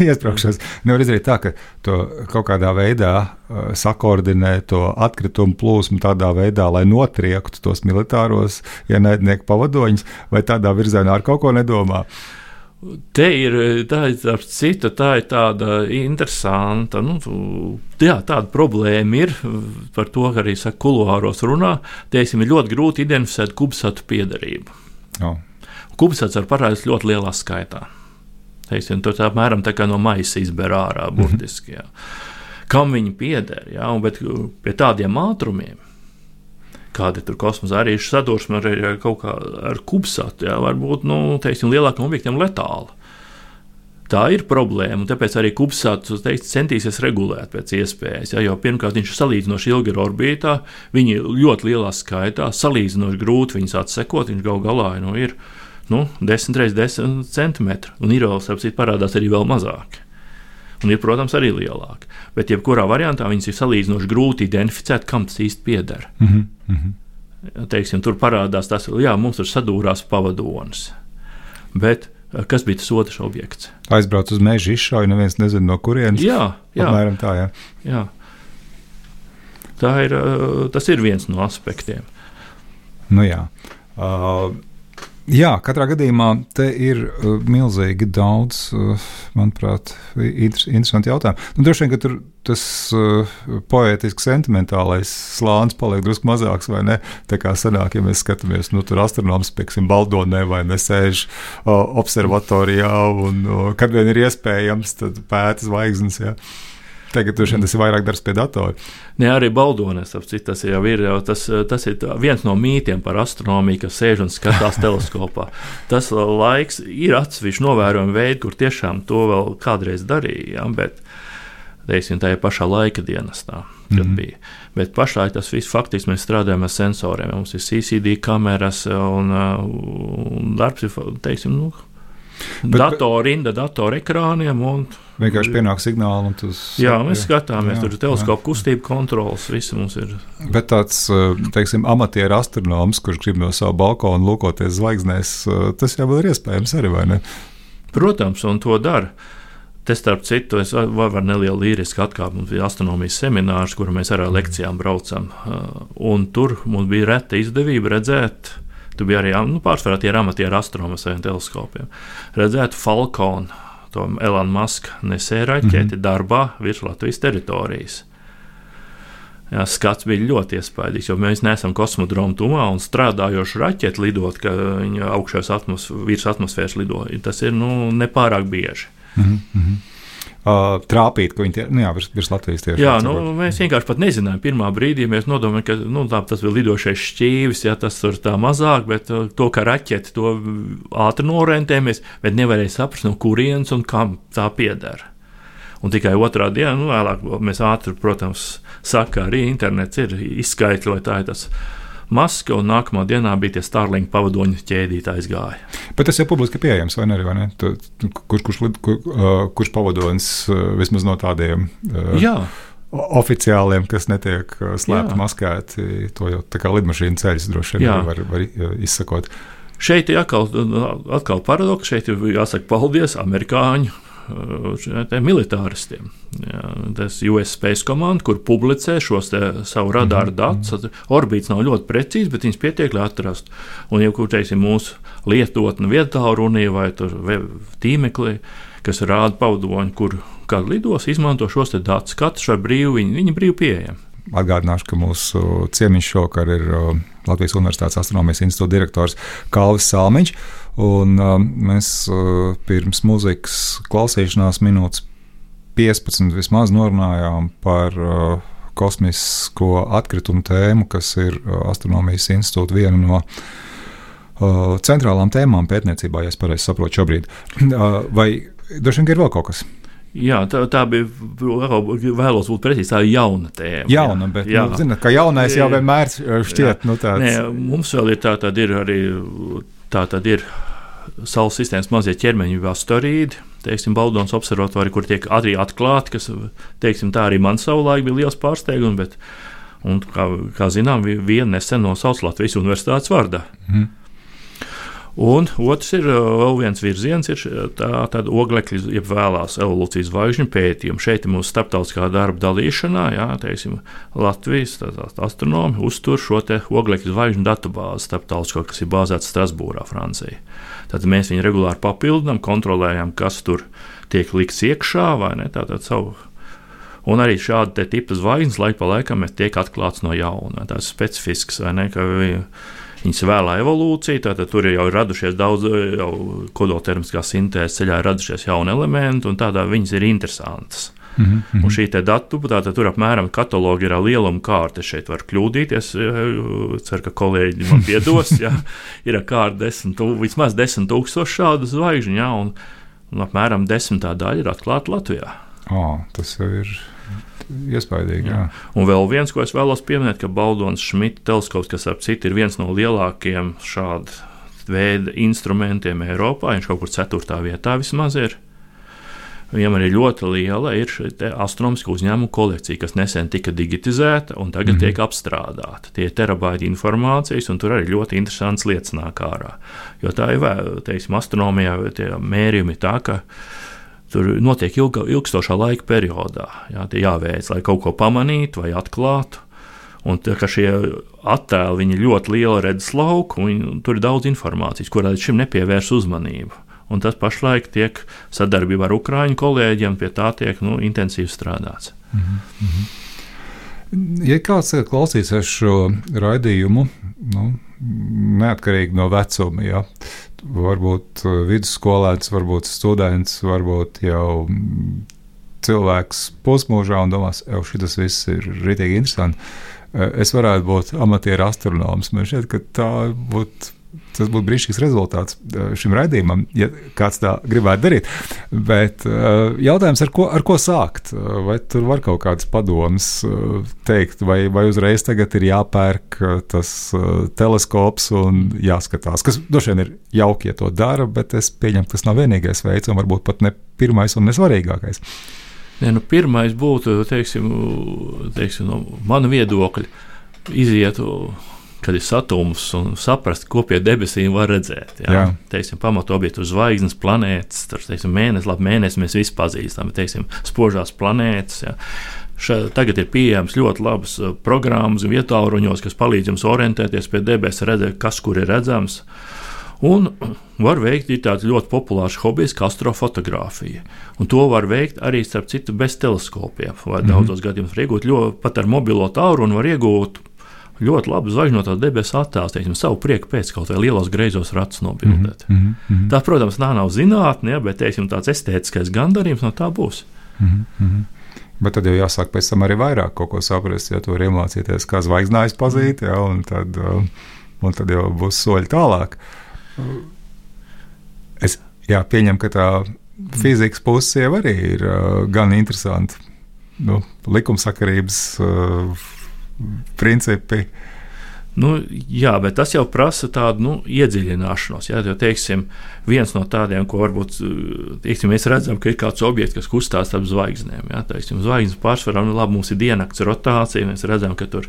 Speaker 3: iestraukšos. Nevar izdarīt tā, ka to kaut kādā veidā uh, sakoordinē to atkritumu plūsmu tādā veidā, lai notriektu tos militāros ienaidnieku pavadoņus, vai tādā virzienā ar kaut ko nedomā.
Speaker 4: Te ir tā, ir cita, tā ir tāda interesanta. Nu, jā, tāda problēma ir. Par to arī saka, kuluāros runā. Teiksim, ir ļoti grūti identificēt kubsatu piedarību. Oh. Kubsats var parādīties ļoti lielā skaitā. Teiksim, tur tā apmēram tā kā no maisa izber ārā, mhm. burtiski. Jā. Kam viņi pieder? Jā, bet pie tādiem ātrumiem, kāda ir kosmosa arī sadursme ar, ar kaut kā ar kubsatu, jā, var būt nu, teiksim, lielākiem objektiem letāla. Tā ir problēma, un tāpēc arī Kubsats teikt, centīsies regulēt pēc iespējas. Ja, jo pirmkārt, viņš ir salīdzinoši ilgi ir orbītā, viņi ļoti lielā skaitā, salīdzinoši grūti viņus atsekot. Viņš gal galā nu, ir nu, 10 x 10 centimetri, un ir vēl, sapcīt, parādās arī vēl mazāk. Un ir, protams, arī lielāki. Bet, jebkurā variantā, viņas ir salīdzinoši grūti identificēt, kam tas īsti pieder. Mm -hmm. Teiksim, tur parādās tas, ka mums tur sadūrās pavadonis. Bet Kas bija tas otrs objekts?
Speaker 3: Aizbrauc uz meža izšauju, neviens nezina, no kurienes.
Speaker 4: Jā, jā.
Speaker 3: apmēram tā. Jā.
Speaker 4: jā. Tā ir, tas ir viens no aspektiem.
Speaker 3: Nu, jā. Uh, Jā, katrā gadījumā te ir uh, milzīgi daudz, uh, manuprāt, inter, interesanti jautājumi. Nu, droši vien, ka tur tas uh, poētisks, sentimentālais slānis paliek drusku mazāks, vai ne? Tā kā sanāk, ja mēs skatāmies, nu, tur astronoms, piemēram, Baldonē vai nesēž uh, observatorijā, un uh, kad vien ir iespējams, tad pēta zvaigznes. Ja? Tagad tas ir vairāk darbs pie datora.
Speaker 4: Ne, arī Baldonis, tas jau ir, jau, tas, tas ir viens no mītiem par astronomiju, kas sēž un skatās teleskopā. Tas laiks ir atsevišķi novērojami veidi, kur tiešām to vēl kādreiz darīja, ja, bet teiksim, tajā pašā laika dienestā. Mm -hmm. bija. Bet pašlaik tas viss faktiski mēs strādājam ar sensoriem. Mums ir CCD kameras un, un darbs ir teiksim, nu, Bet, datorinda, datorekrāniem. Un,
Speaker 3: vienkārši pienāk signāli.
Speaker 4: Tas, jā, mēs skatāmies, jā, tur ir teleskopu kustību kontrols, viss mums ir.
Speaker 3: Bet tāds, eh, teiksim, amatieru astronoms, kurš grib no sava balkona lūkoties zvaigznēs, eh, tas jau ir iespējams arī, vai ne?
Speaker 4: Protams, un to dara. Te starp citu, es varu ar nelielu līrisku atkāpu. Mums bija astronomijas seminārs, kur mēs ar lekcijām braucam. Eh, un tur mums bija reta izdevība redzēt Tu biji arī nu, pārsvarā tie astronomi ar saviem teleskopiem. Redzētu Falkonu, to Elāna Maska nesēja raķeti mm -hmm. darbā virs Latvijas teritorijas. Jā, skats bija ļoti iespaidīgs, jo mēs neesam kosmodroma tumā un strādājošu raķeti lidot, ka viņa augšējos atmos, virs atmosfēras lido. Tas ir nu, nepārāk bieži. Mm -hmm
Speaker 3: uh, trāpīt, ko viņi tie, nu, jā, virs, virs Latvijas tieši
Speaker 4: jā, nu, mēs vienkārši pat nezinājām. Pirmā brīdī mēs nodomājām, ka nu, tā, tas bija lidošais šķīvis, ja tas tur tā mazāk, bet uh, to, ka raķeti to ātri norentējamies, bet nevarēja saprast, no kurienes un kam tā pieder. Un tikai otrā dienā, nu, vēlāk mēs ātri, protams, sakām, arī internets ir ir tas maska, un nākamā dienā bija tie Starlink pavadoņu ķēdītāji aizgāja.
Speaker 3: Bet tas jau publiski pieejams, vai ne? Vai ne? Tu, kurš, kurš, kur, kurš pavadonis vismaz no tādiem? Jā. Oficiāliem, kas netiek slēpti, maskēti, to jau tā kā lidmašīna ceļš droši vien var, var izsakot.
Speaker 4: Šeit ir atkal, atkal paradoks. Šeit ir jāsaka paldies amerikāņu militāristiem. Tas US Space Command, kur publicē šos savu radāru -hmm. datus. Orbīts nav ļoti precīzs, bet viņas pietiek, lai atrastu. Un, ja kur teiksim, mūsu lietotne vietā runīja vai tīmeklī, kas rāda pavadoņu, kur kāda lidos, izmanto šos datus. Katrs var brīvi, viņi, viņi brīvi pieejami.
Speaker 3: atgādināšu, ka mūsu ciemiņš šovakar ir Latvijas Universitātes astronomijas institūta direktors Kalvis Salmiņš. Un, mēs pirms muzikas klausīšanās minūtes 15 vismaz norunājām par kosmisko atkritumu tēmu, kas ir astronomijas institūta viena no centrālām tēmām pētniecībā, ja es pareizi saprotu šobrīd. Vai droši vien ir vēl kaut kas?
Speaker 4: Jā, tā, tā bija vēlos būt precīzi. Tā ir jauna tēma.
Speaker 3: Jauna, bet jā. Nu, zināt, ka jaunais jau vienmēr šķiet, jā. nu tāds.
Speaker 4: Nē, mums vēl ir tā, tad ir arī tā, tad ir Saules sistēmas mazie ķermeņi, astorīdi. Teiksim, Baldons observatorija, kur tiek arī atklāti, kas, teiksim, tā arī man savulaik bija liels pārsteigums, bet, un, kā, kā zinām, viena nesen nosauc Latvijas universitātes vārdā. Mm. Un otrs ir vēl viens virziens, ir tā, tāda oglekļa, jeb vēlās evolūcijas zvaigžņu pētījuma. Šeit ir mūsu starptautiskā darba dalīšanā, jā, teiksim, Latvijas astronomi uztur šo oglekļa zvaigžņu datubāzi starptautisko, kas ir bāzēta Strasbūrā, Francijā. Tad mēs viņu regulāri papildinām, kontrolējam, kas tur tiek likts iekšā vai ne. Tātad savu Un arī šāda tipa zvaigznes laika pa laikam tiek atklāts no jauna. Tas ir specifisks, vai ne? Viņas vēlā evolūcija, tātad tur jau ir radušies daudz, jau kodoltermiskā sintēzes ceļā ir radušies jauni elementi, un tādā viņas ir interesantas. Mm -hmm. Un šī datu, tātad tur apmēram katalogi ir kārtu. Es šeit varu kļūdīties. Ceru, ka kolēģi man piedos. Jā, ir kārta desmit, vismaz desmit tūkstoši šādu zvaigžņu, jā, un, un apmēram desmitā daļa ir atklāta Latvijā.
Speaker 3: Oh, tas jau ir iespaidīgi. Jā. Jā.
Speaker 4: Un vēl viens, ko es vēlos pieminēt, ka Baldons Šmita teleskops, kas ap citu ir viens no lielākajiem šāda veida instrumentiem Eiropā, viņš kaut kur ceturtā vietā vismaz ir. Viņam arī ļoti liela ir šī astronomiska uzņēmuma kolekcija, kas nesen tika digitizēta un tagad mm -hmm. tiek apstrādāta. Tie ir terabaiti informācijas, un tur arī ļoti interesants lietas nāk ārā. Jo tā ir, teiksim, astronomijā tie mērījumi tā, ka tur notiek ilga, ilgstošā laika periodā. Jā, tie jāveic, lai kaut ko pamanītu vai atklātu. Un tā, šie attēli ir ļoti liela redzes lauka, un tur ir daudz informācijas, kurā līdz šim nepievērs uzmanību. Un tas pašlaik tiek sadarbībā ar ukrāņu kolēģiem, pie tā tiek nu, intensīvi strādāts. Mm -hmm.
Speaker 3: Ja kāds klausīsies šo raidījumu, nu, neatkarīgi no vecuma, ja, varbūt uh, vidusskolēns, varbūt students, varbūt jau mm, cilvēks pusmūžā un domās, ka šis viss ir rītīgi interesanti. Uh, es varētu būt amatieru astronoms. Man šķiet, ka tā būtu tas būtu brīnišķīgs rezultāts uh, šim raidījumam, ja kāds tā gribētu darīt. Bet uh, jautājums, ar ko, ar ko sākt? Uh, vai tur var kaut kādas padomas teikt, vai, vai uzreiz tagad ir jāpērk tas teleskops un jāskatās, kas droši vien ir jauki, ja to dara, bet es pieņemu, ka tas nav vienīgais veids, un varbūt pat ne pirmais un nesvarīgākais.
Speaker 4: Ne, nu, pirmais būtu, teiksim, teiksim, no mana viedokļa, izietu kad ir satums un saprast, ko pie debesīm var redzēt. Jā. Jā. Teiksim, pamatu objektu zvaigznes, planētas, tur, teiksim, mēnesis, labi, mēnesis mēs visi pazīstam, bet, teiksim, spožās planētas. Jā. Ša, tagad ir pieejams ļoti labas uh, programmas vietāluņos, kas palīdz jums orientēties pie debesīm, redzēt, kas kur ir redzams. Un var veikt tāds ļoti populārs hobijs, kā astrofotografija. Un to var veikt arī, starp citu, bez teleskopiem. Vai mm -hmm. daudzos gadījumos var iegūt ļoti pat ar mobilo tālruni, var iegūt ļoti labi zvaigžņotās debesu attēls, teiksim, savu prieku pēc kaut vai lielos greizos ratus nobildēt. Mm -hmm. Tā, protams, tā nav zinātnē, ja, bet teiksim, tāds estētiskais gandarījums no tā būs. Mm -hmm.
Speaker 3: Bet tad jau jāsāk pēc tam arī vairāk kaut ko saprast, ja tur iemācīties, kā zvaigznājus pazīt, ja, un, tad, um, un tad jau būs soļi tālāk. Es jā, pieņemu, ka tā fizikas puse jau arī ir uh, gan interesanta. Nu, likumsakarības uh, principi.
Speaker 4: Nu, jā, bet tas jau prasa tādu nu, iedziļināšanos. Jā, jo, teiksim, viens no tādiem, ko varbūt teiksim, mēs redzam, ka ir kāds objekts, kas kustās ap zvaigznēm. Jā, teiksim, zvaigznes pārsvarā nu, labi, mums ir diennakts rotācija, mēs redzam, ka tur,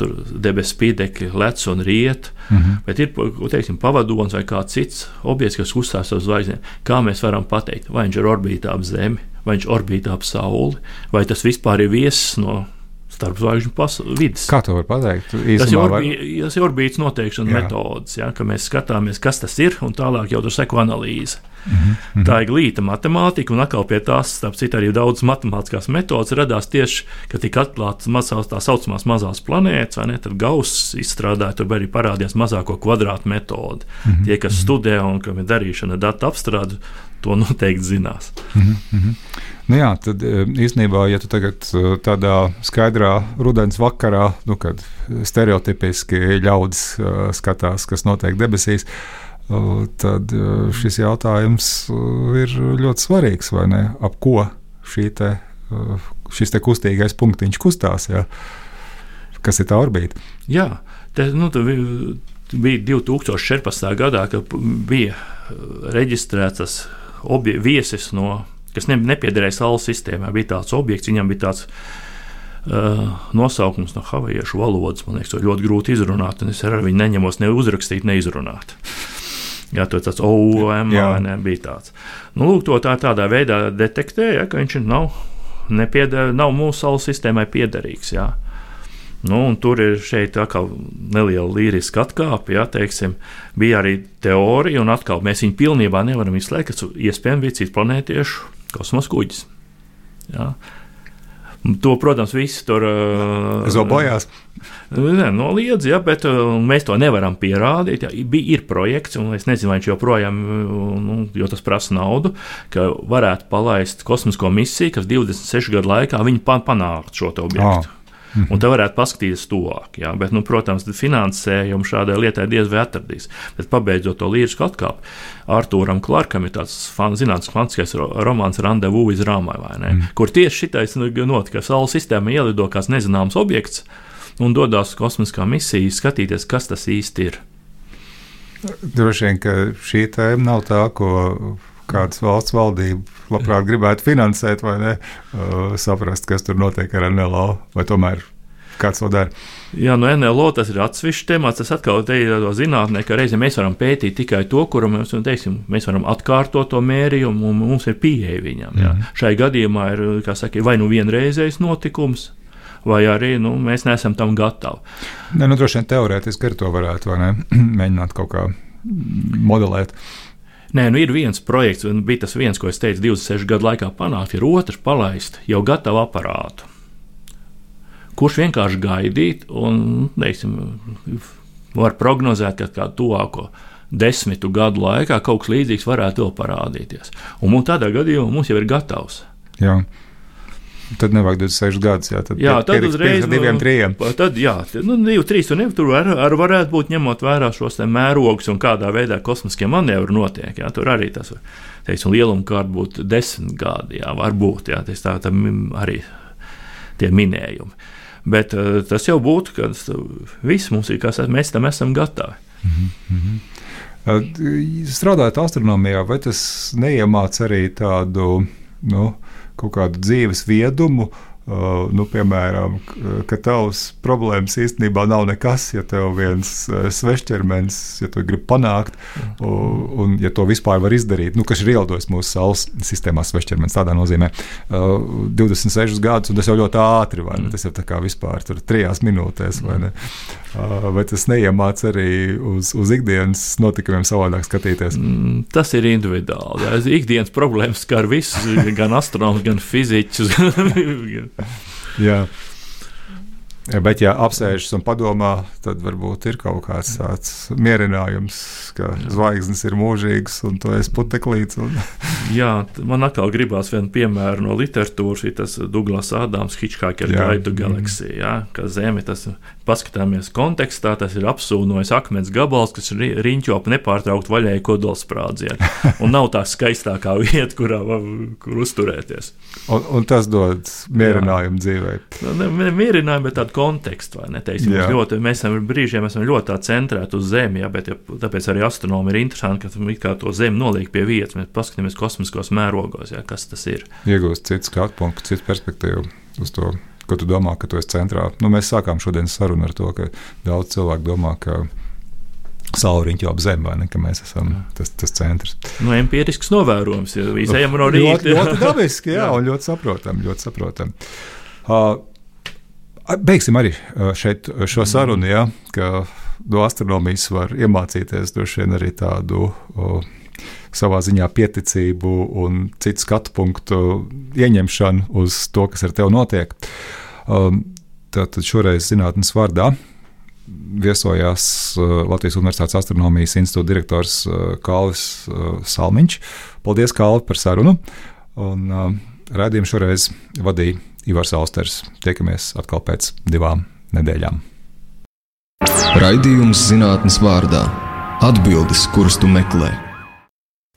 Speaker 4: tur debesu spīdekļi lec un riet. Mm -hmm. Bet ir teiksim, pavadonis vai kāds cits objekts, kas kustās ap zvaigznēm. Kā mēs varam pateikt, vai viņš ir orbītā ap Zemi, vai viņš ir orbītā ap Sauli, vai tas vispār ir viesis no starpzvaigžņu vidas.
Speaker 3: Kā to var pateikt?
Speaker 4: Īsumā tas, ir orbī, tas ir orbītas noteikšanas metodas, ja, ka mēs skatāmies, kas tas ir, un tālāk jau tur seko analīze. Mm -hmm. Tā ir glīta matemātika, un atkal pie tās, starp citu, arī daudz matemātiskās metodas radās tieši, kad tika atklātas tā saucamās mazās planētas, vai ne? Tad Gauss izstrādāja, tur arī parādījās mazāko kvadrātu metodi. Mm -hmm. Tie, kas studē un kam ir darīšana datu apstrāde, to noteikti zinās.
Speaker 3: Mm -hmm. Nu jā, tad e, īstenībā, ja tu tagad e, tādā skaidrā rudens vakarā, nu, kad stereotipiski ļaudis e, skatās, kas notiek debesīs, tad šis jautājums ir ļoti svarīgs. Ap ko te, šis te kustīgais punktiņš kustās? Jā? Kas ir tā orbīta?
Speaker 4: Jā, te, nu, bija 2014. gadā, kad bija reģistrētas viesis, no, kas ne, nepiederēja Saules sistēmai. Bija tāds objekts, viņam bija tāds uh, nosaukums no havajiešu valodas. Man liekas, to ļoti grūti izrunāt, un es ar viņu neņemos ne uzrakstīt, ne izrunāt. Jā, to tāds ne, bija tāds. Nu, lūk, to tā, tādā veidā detektēja, ka viņš nav, nepieder, nav mūsu saules sistēmai piederīgs. Jā. Nu, tur ir šeit neliela līriska atkāpe. Ja, teiksim, bija arī teorija, un atkal mēs viņu pilnībā nevaram izslēgt, ka iespējams bija cits planētiešu kosmosa kuģis. Ja. To, protams, visi tur
Speaker 3: zobojās.
Speaker 4: Noliedz, ja, bet mēs to nevaram pierādīt. Ja. Bija, ir projekts, un es nezinu, vai viņš joprojām, nu, jo tas prasa naudu, ka varētu palaist kosmisko misiju, kas 26 gadu laikā viņi panāktu šo objektu. Oh. Mm -hmm. Un te varētu paskatīties tuvāk. Jā, bet, nu, protams, finansējumu šādai lietai diez vai atradīs. Bet pabeidzot to līrisku atkāpi, Arthūram Clarkam ir tāds fan, zinātnīs fantastiskais romāns Randevu iz Rāmai, mm. kur tieši šitais nu, notika. Saules sistēma ielido kāds nezināms objekts un dodas kosmiskā misija skatīties, kas tas īsti ir.
Speaker 3: Droši vien, ka šī tēma nav tā, ko kādas valsts valdība labprāt gribētu finansēt, vai ne, uh, saprast, kas tur notiek ar NLO, vai tomēr kāds to dara.
Speaker 4: Jā, no NLO tas ir atsevišķs temats. Tas atkal ir zinātnē, ka reizē mēs varam pētīt tikai to, kuru mēs, teiksim, mēs varam atkārtot to mērījumu, un mums ir pieeja viņam. Jā. Mm. Šai gadījumā ir saka, vai nu vienreizējs notikums, vai arī nu, mēs neesam tam gatavi.
Speaker 3: Ne, nu, droši vien teorētiski arī to varētu mēģināt kaut kā modelēt.
Speaker 4: Nē, nu ir viens projekts, un bija tas viens, ko es teicu, 26 gadu laikā panākt, ir otrs palaist jau gatavu aparātu. Kurš vienkārši gaidīt, un teiksim, var prognozēt, ka kādu tuvāko desmitu gadu laikā kaut kas līdzīgs varētu parādīties. Un tādā gadījumā mums jau ir gatavs.
Speaker 3: Jā. Tad nevajag 26 gadus. Jā, tad,
Speaker 4: jā, tad uzreiz
Speaker 3: ar diviem, trijiem.
Speaker 4: Tad, jā, nu, divi, trīs tur, tur ar, ar varētu būt ņemot vērā šos mērogus un kādā veidā kosmiskie manevri notiek. Jā, tur arī tas teiksim, lieluma kārt būtu desmit gadi. Jā, varbūt jā, tas tā, tā arī tie minējumi. Bet uh, tas jau būtu, ka viss mums ir, kas mēs tam esam gatavi. Mm -hmm.
Speaker 3: Strādājot astronomijā, vai tas neiemāc arī tādu nu, kaut kādu dzīves viedumu. Uh, nu, piemēram, ka tavs problēmas īstenībā nav nekas, ja tev viens uh, svešķermenis, ja tu gribi panākt, un, un ja to vispār var izdarīt, nu, kas ir ielidojis mūsu saules sistēmā, svešķermenis tādā nozīmē, uh, 26 gadus, un tas jau ļoti ātri, vai ne? Tas jau tā kā vispār tur trijās minūtēs, vai ne? Uh, vai tas neiemāc arī uz, uz ikdienas notikumiem savādāk skatīties?
Speaker 4: Mm, tas ir individuāli. Jā. Ikdienas problēmas skar visus, gan astronomus, gan fiziķus.
Speaker 3: Jā. Bet, ja apsēžas un padomā, tad varbūt ir kaut kāds tāds mierinājums, ka zvaigznes ir mūžīgas un tu esi puteklīts. Un...
Speaker 4: Jā, man atkal gribās vienu piemēru no literatūras, tas Douglas Ādams, Hitchcock Guide to Galaxy, jā, ka Zeme tas paskatāmies kontekstā, tas ir apsūnojis akmens gabals, kas riņķo ap nepārtrauktu vaļēju kodolsprādzienu. Un nav tā skaistākā vieta, kurā kur uzturēties.
Speaker 3: Un, un tas dod mierinājumu dzīvē.
Speaker 4: Nu, ne, ne mierinājumu, bet tādu kontekstu. Teiksim, ļoti, mēs esam brīžiem esam ļoti centrēti uz Zemi, jā, bet ja, tāpēc arī astronomi ir interesanti, ka to Zemi noliek pie vietas. Mēs paskatāmies kosmiskos mērogos, jā, kas tas ir.
Speaker 3: Iegūst cits skatu punkts, cits perspektīvu uz to ko tu domā, ka tu esi centrā. Nu, mēs sākām šodienas sarunu ar to, ka daudz cilvēku domā, ka Saula riņķo ap zemi, vai ne, ka mēs esam tas, tas centrs.
Speaker 4: Nu, empirisks novērojums, ja izējām no rīta.
Speaker 3: ļoti, ļoti dabiski, jā, jā. un ļoti saprotam, ļoti saprotam. Uh, beigsim arī šeit šo sarunu, ja, ka no astronomijas var iemācīties droši vien arī tādu uh, savā ziņā pieticību un citu skatu punktu ieņemšanu uz to, kas ar tevi notiek. Um, tātad šoreiz zinātnes vārdā viesojās uh, Latvijas Universitātes astronomijas institūta direktors uh, Kalvis uh, Salmiņš. Paldies, Kalvi, par sarunu! Un, Radījumu šoreiz vadīja Ivars Austers. Tiekamies atkal pēc divām nedēļām.
Speaker 1: Raidījums zinātnes vārdā - atbildes, kuras tu meklē.